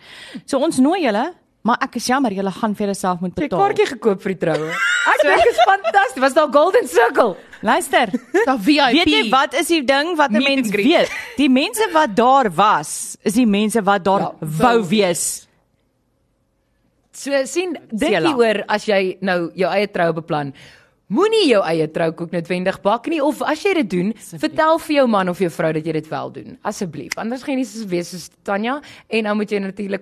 So ons nooi julle, maar ek is jammer, julle gaan vir jouself moet Jy betaal." kaartjie gekoop vir die troue. Ek dink dit is fantasties. Was daar Golden Circle? Luister. Da VIP. Weet jy wat is die ding wat 'n mens weet? Die mense wat daar was, is die mense wat daar Ja, wou wees. So sien dink hieroor as jy nou jou eie trou beplan. Moenie jou eie troukoek noodwendig bak nie of as jy dit doen, vertel vir jou man of jou vrou dat jy dit wel doen. Asseblief. Anders gaan jy nie soos wees soos Tanya en dan moet jy natuurlik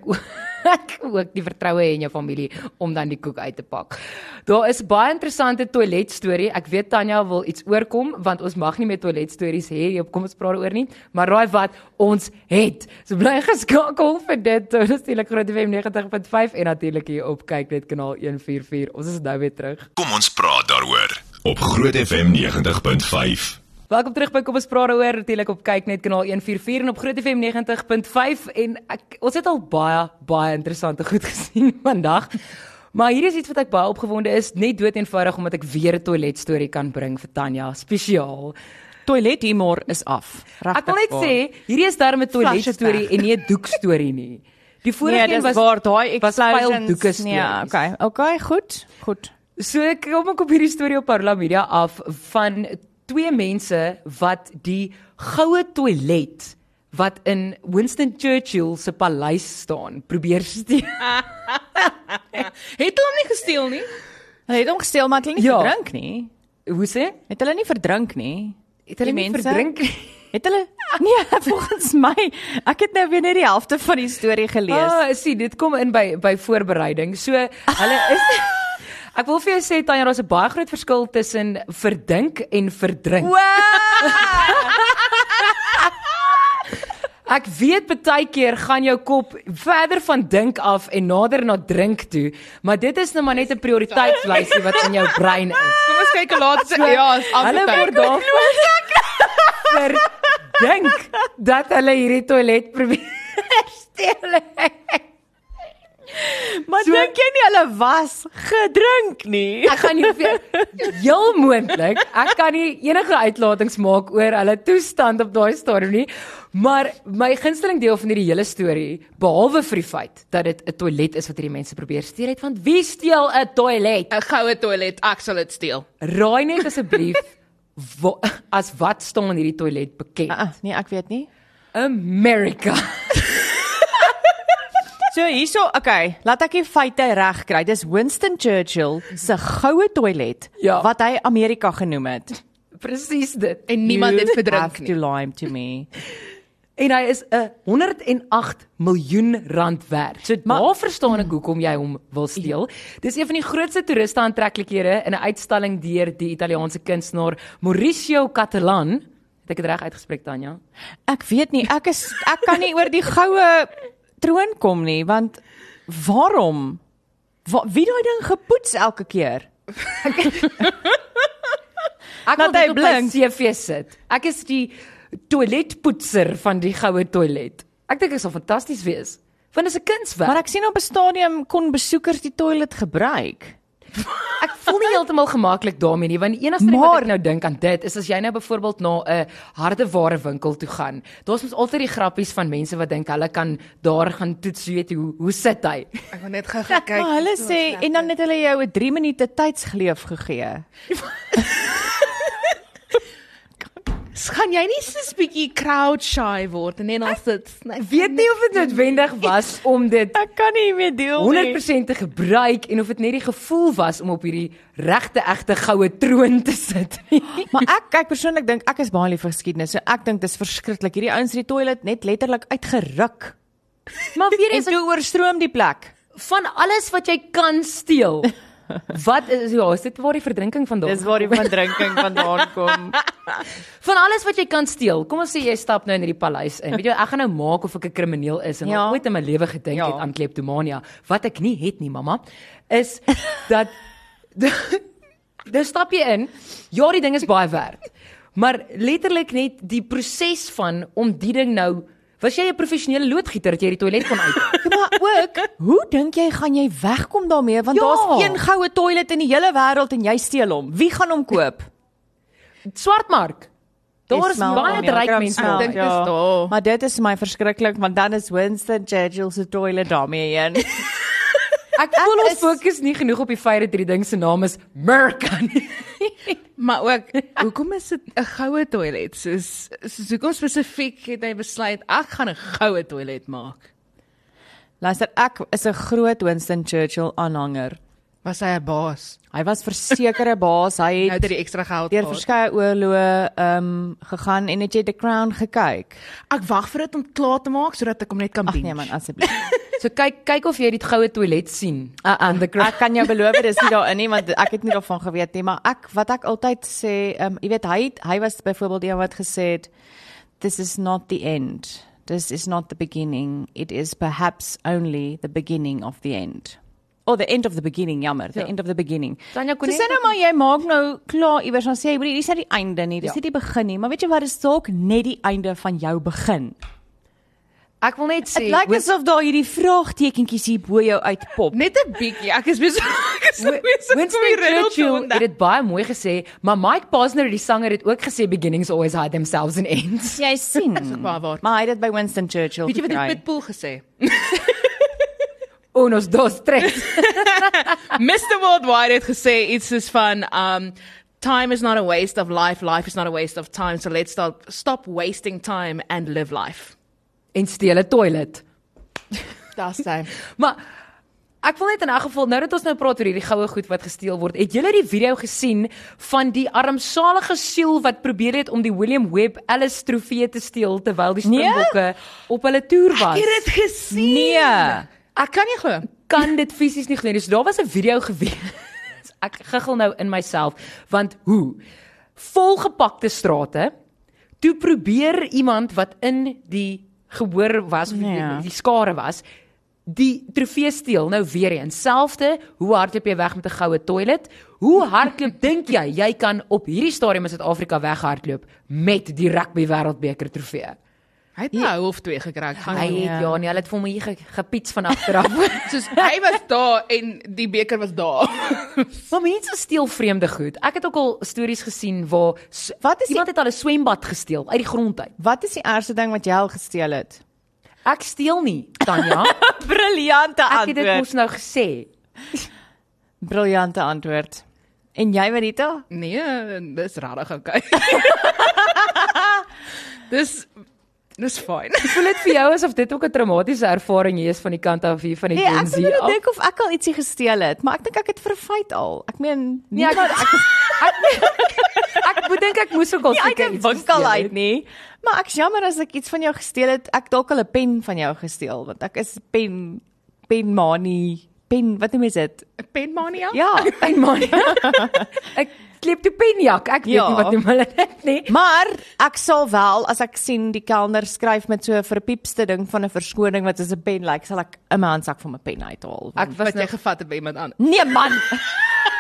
ook ook die vertroue hê in jou familie om dan die koek uit te pak. Daar is baie interessante toilet storie. Ek weet Tanya wil iets oorkom want ons mag nie meer toilet stories hê hier kom ons praat oor nie, maar raai wat ons het. So bly geskakel vir dit. Is natuurlik Groot FM 90.5 en natuurlik hier op kyk net kanaal 144. Ons is nou weer terug. Kom ons praat daaroor op Groot FM 90.5. Welkom terug by Kom ons praat daaroor natuurlik op kyk net kanaal 144 en op Groot FM 90.5 en ek ons het al baie baie interessante goed gesien vandag. Maar hier is iets wat ek baie opgewonde is, net dood eenvoudig omdat ek weer 'n toilet storie kan bring vir Tanya, spesiaal. Toilethumor is af. Ek wil net sê, hierdie is darem 'n toilet storie en nie 'n doek storie nie. Die vorige nee, een was waar daai explosions. Nee, okay. Okay, goed. Goed. So ek kom ek op hierdie storie op Parla Media af van twee mense wat die goue toilet wat in Winston Churchill se paleis staan probeer steel. Het hulle hom nie gesteel nie? Hulle het hom gesteel, maar het hulle nie Ja. verdrink nie. Hoe sê? Het hulle nie verdrink nie. Het hulle Die nie mense? verdrink? Het hulle Nee, volgens my. Ek het nou weer net die helfte van die storie gelees. Ah, sien, dit kom in by by voorbereiding. So hulle is Ek wil vir jou sê Tanya, daar's 'n baie groot verskil tussen verdink en verdrink. Ek weet baie keer gaan jou kop verder van dink af en nader na drink toe, maar dit is nou maar net 'n prioriteitslysie wat in jou brein is. Kom ons kyk dit ja, is Hulle word daarvoor verdink dat hulle hierdie toilet probeer steel. maar so- dink jy nie hulle was gedrink nie? Ek gaan nie vir heel moontlik, ek kan nie enige uitlatings maak oor hulle toestand op daai stadium nie. Maar my gunsteling deel van hierdie hele storie, behalwe vir die feit dat dit 'n toilet is wat hierdie mense probeer steel het, want wie steel 'n toilet? 'n goue toilet. Ek sal dit steel. Raai net asseblief wa, as wat staan in hierdie toilet bekend? Uh, uh, nee, ek weet nie. America. So hierso, okay, laat ek die feite reg kry. Dis Winston Churchill se goue toilet Ja. wat hy Amerika genoem het. Presies dit. En niemand het You verdrink have nie. to lie to me. En hy is 'n 108 miljoen rand werd. So Maar- daar verstaan ek hoekom jy hom wil steel. Dis een van die grootste toeriste aantreklikhede in 'n uitstalling deur die Italiaanse kunstenaar Mauricio Catalan. Het ek dit reg uitgespreek Tanya? Ek weet nie, ek is ek kan nie oor die goue troon kom nie, want waarom? Wa, wie daai ding gepoets elke keer? Ek Laat wil hy dit op my blink. CV sit. Ek is die toiletpoetser van die goue toilet. Ek dink dit sal fantasties wees. Want dit is 'n kunswerk. Maar ek sien op 'n stadium kon besoekers die toilet gebruik. Ek voel nie heeltemal gemaklik daarmee nie want die enigste ding wat Maar- ek nou dink aan dit is as jy nou byvoorbeeld na 'n hardeware winkel toe gaan. Daar's mos altyd die grappies van mense wat dink hulle kan daar gaan toets weet hoe hoe sit hy. Ek wil net gou kyk. Maar hulle sê en dan het hulle jou 'n 3 minute tydsgeleef gegee. gaan jy nie so 'n bietjie crowd shy word en net al sit. Nee, Ek weet nie of dit noodwendig was om dit Ek kan nie meer deel 100% te gebruik en of dit net die gevoel was om op hierdie regte egte goue troon te sit nie. Maar ek kyk persoonlik dink ek is baie lief vir geskiedenis. So ek dink dis verskriklik. Hierdie ouens in die toilet net letterlik uitgeruk. Maar weer En eens toe oorstroom die plek. van alles wat jy kan steel. Wat is ja, is dit waar die verdrinking vandaan Dis waar die verdrinking vandaan kom. Van alles wat jy kan steel. Kom ons sê jy stap nou in hierdie paleis in. Weet jy, ek gaan nou maak of ek 'n krimineel is en Ja. ja. ooit in my lewe gedink Ja. het aan kleptomania. Wat ek nie het nie, mamma, is dat Dis stap jy in. Ja, die ding is baie werd. Maar letterlik net die proses van om die ding nou Was jy 'n professionele loodgieter dat jy die toilet kon uit? Ja, maar ook, hoe dink jy gaan jy wegkom daarmee want Ja. daar's een goue toilet in die hele wêreld en jy steel hom. Wie gaan hom koop? Swartmark. Daar is baie ja, ryk mense. smel, Ek dink dis daar. Maar dit is my verskriklik want dan is Winston Churchill se toilet daarmee een. Ek voel ons is- fokus nie genoeg op die feit dat hierdie ding se naam is Merca nie. Maar ook, hoekom is dit 'n goue toilet? Soos soos hoekom spesifiek het hy besluit ek gaan 'n goue toilet maak? Luister, ek is 'n groot Winston Churchill aanhanger. Was hy 'n baas? Hy was versekerde baas. Hy Nou het hy die ekstra geld deur verskeie oorloë ehm um, gegaan en het jy The Crown gekyk? Ek wag vir dit om klaar te maak sodat ek hom net kan Ag binge. nee man, asseblief. So kyk kyk of jy die goue toilet sien. Uh, uh, ek kan jou beloof dis nie daarin nie want ek het nie daarvan geweet nie, maar ek wat ek altyd sê, ehm um, jy weet hy hy was byvoorbeeld een wat gesê het this is not the end. This is not the beginning. It is perhaps only the beginning of the end. Or the end of the beginning, jammer, the Ja. end of the beginning. Tanya, kon Dis jy nou maar jy maak nou klaar iewers dan sê jy, "Broer, dis nie die einde nie, dis Ja. nie die begin nie." Maar weet jy wat, dis dalk net die einde van jou begin. Ek wil net sê Dit lyk asof daar hierdie vraagtekentjies hier bo jou uitpop. Net 'n bietjie. Ek is besig. Ek is besig Winston Churchill het dit baie mooi gesê, maar Mike Posner die sanger het ook gesê beginnings always hide themselves in ends. Jy sien. Baie waar. Maar hy het dit by Winston Churchill Weet jy wat gekry. het Pitbull gesê? Unos dos tres. Mr Worldwide het gesê iets soos van um time is not a waste of life, life is not a waste of time, so let's stop stop wasting time and live life. En steel 'n toilet. Daar's hy. Maar ek wil net in 'n geval nou dat ons nou praat oor hierdie goue goed wat gesteel word. Het julle die video gesien van die armsalige siel wat probeer het om die William Webb Ellis trofee te steel terwyl die Nee? Springbokke op hulle toer was? Ek het dit gesien. Nee. Ek kan nie glo. kan dit fisies nie glo nie. So daar was 'n video gewees. Ek giggel nou in myself want hoe volgepakte strate toe probeer iemand wat in die gehoor was of Nee. die, die skare was die trofee steel nou weer eens. Selfde hoe hardloop jy weg met 'n goue toilet? Hoe hardloop dink jy jy kan op hierdie stadium in Suid-Afrika weghardloop met die rugby wêreldbeker trofee Hy het nou of twee gekry. Gaan hy het ja. ja nee hulle het vir my ge, gepiets van agter af soos hy was daar en die beker was daar. Maar mense steel vreemde goed. Ek het ook al stories gesien waar Wat is die- iemand het al 'n swembad gesteel uit die grond uit. Wat is die ergste ding wat jy al gesteel het? Ek steel nie, Tanya. Briljante Ek het dit antwoord. mos nou gesê. Briljante antwoord. En jy Marita? Nee, dis regtig okay. dis dis fyn. Voel dit vir jou asof dit ook 'n traumatiese ervaring is van die kant af hier van die Nee, Gen ek Z? net af? dink of ek al ietsie gesteel het, maar ek dink ek het vir 'n feit al. Ek meen, Nee, ek ek, ek, ek moet dink ek moes ook al nie seker 'n iets winkel uit nie. Maar ek's jammer as ek iets van jou gesteel het. Ek dalk al 'n pen van jou gesteel want ek is pen pen manie. Pen, wat noem jy dit? Penmania? Ja. Fyn man. ek klep toe penjak. Ek weet Ja. nie wat noem hulle dit nie. Maar ek sal wel as ek sien die kelner skryf met so 'n verpiepste ding van 'n verskoning wat soos 'n pen lyk, like, sal ek in my handsak van my pen uithaal. Ek was Wat nou gevat by iemand anders. Nee man.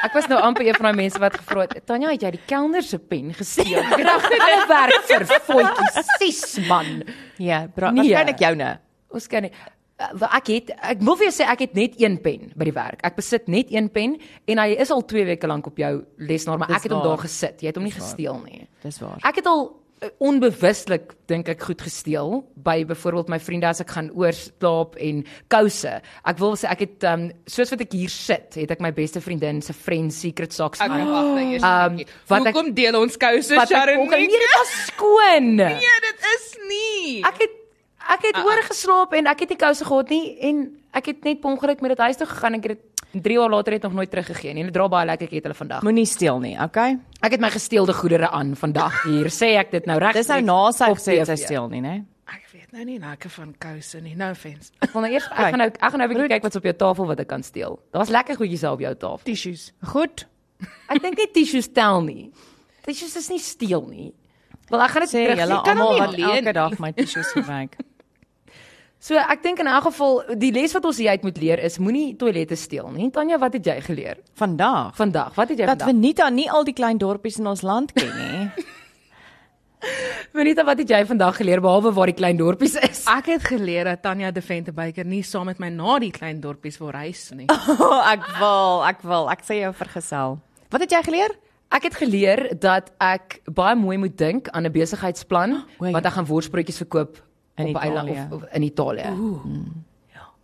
Ek was nou amper een van daai mense wat gevra het, "Tanya, het jy die kelner se pen gesteel?" Ek dink hulle werk vir voetjies, sis man. Ja, bra. Nee. Waarskynlik joune. Ons kan nie ek het ek wil vir jou sê ek het net een pen by die werk. Ek besit net een pen en hy is al 2 weke lank op jou lesenaar, maar Dis ek het hom waar. daar gesit. Jy het hom nie gesteel nie. Dis waar. Ek het al uh, onbewuslik dink ek goed gesteel by byvoorbeeld my vriende as ek gaan oorslaap en kouse. Ek wil sê ek het um, soos wat ek hier sit, het ek my beste vriendin se friend secret socks Ek aan. wag net eers. Um, wat ek- Hoekom deel ons kouse Wat ek Sharon? ook al- Nee, dit was skoon. Nee, dit is nie. Ek het ek het ah. oorgeslaap en ek het nie kouse gehad nie en ek het net per ongeluk met dit huis toe gegaan en ek het dit 3 jaar later het nog nooit teruggegee nie. Hulle dra baie lekker ek het hulle vandag. Moenie steel nie, okay? Ek het my gesteelde goedere aan vandag hier. Sê ek dit nou reg? Dis nou na sy gesê sy steel nie, né? Ek weet nou nie nakke van kouse nie. No offense. Ek wil nou eers ek gaan nou ek gaan nou 'n bietjie kyk wat's op jou tafel wat ek kan steel. Daar was lekker goedjies daar op jou tafel. Tissues. Goed. Ek dink nie tissues tel nie. Tissues is nie steel nie. Wel ek gaan dit Sê terug julle sê. Kan almal wat leen elke dag my tissues gebruik. So ek dink in elk geval die les wat ons hier uit moet leer is moenie toilette steel nie. Tanya, wat het jy geleer Vandag vandag? Wat het jy dat vandag? Venita nie al die klein dorpies in ons land ken nie. Venita, wat het jy vandag geleer behalwe waar die klein dorpies is? Ek het geleer dat Tanya de Ventebyker nie saam met my na die klein dorpies wil reis nie. Oh, ek wil, ek wil. Ek sê jou vergesel. Wat het jy geleer? Ek het geleer dat ek baie mooi moet dink aan 'n besigheidsplan O, ja. want ek gaan worsbroodjies verkoop In op 'n eiland Italië. of, of in Italië.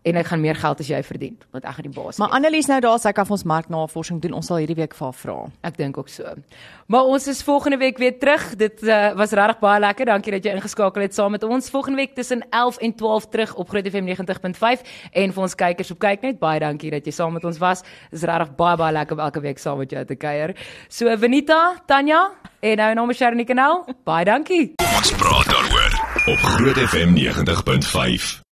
En ek gaan meer geld as jy verdien, want ek gaan die baas. Maar. Annelies nou daar, sy kan vir ons marknavorsing doen. Ons sal hierdie week vir haar vra. Ek dink ook so. Maar ons is volgende week weer terug. Dit uh, was regtig baie lekker. Dankie dat jy ingeskakel het saam met ons. Volgende week tussen 11 en 12 terug op Groot FM 90.5 en vir ons kykers op kyk net baie dankie dat jy saam met ons was. Dit is regtig baie baie lekker om elke week saam met jou te kuier. So Venita, Tanya en nou namens Sharnie Kanaal, baie dankie. Ons praat daaroor op Groot FM 90.5.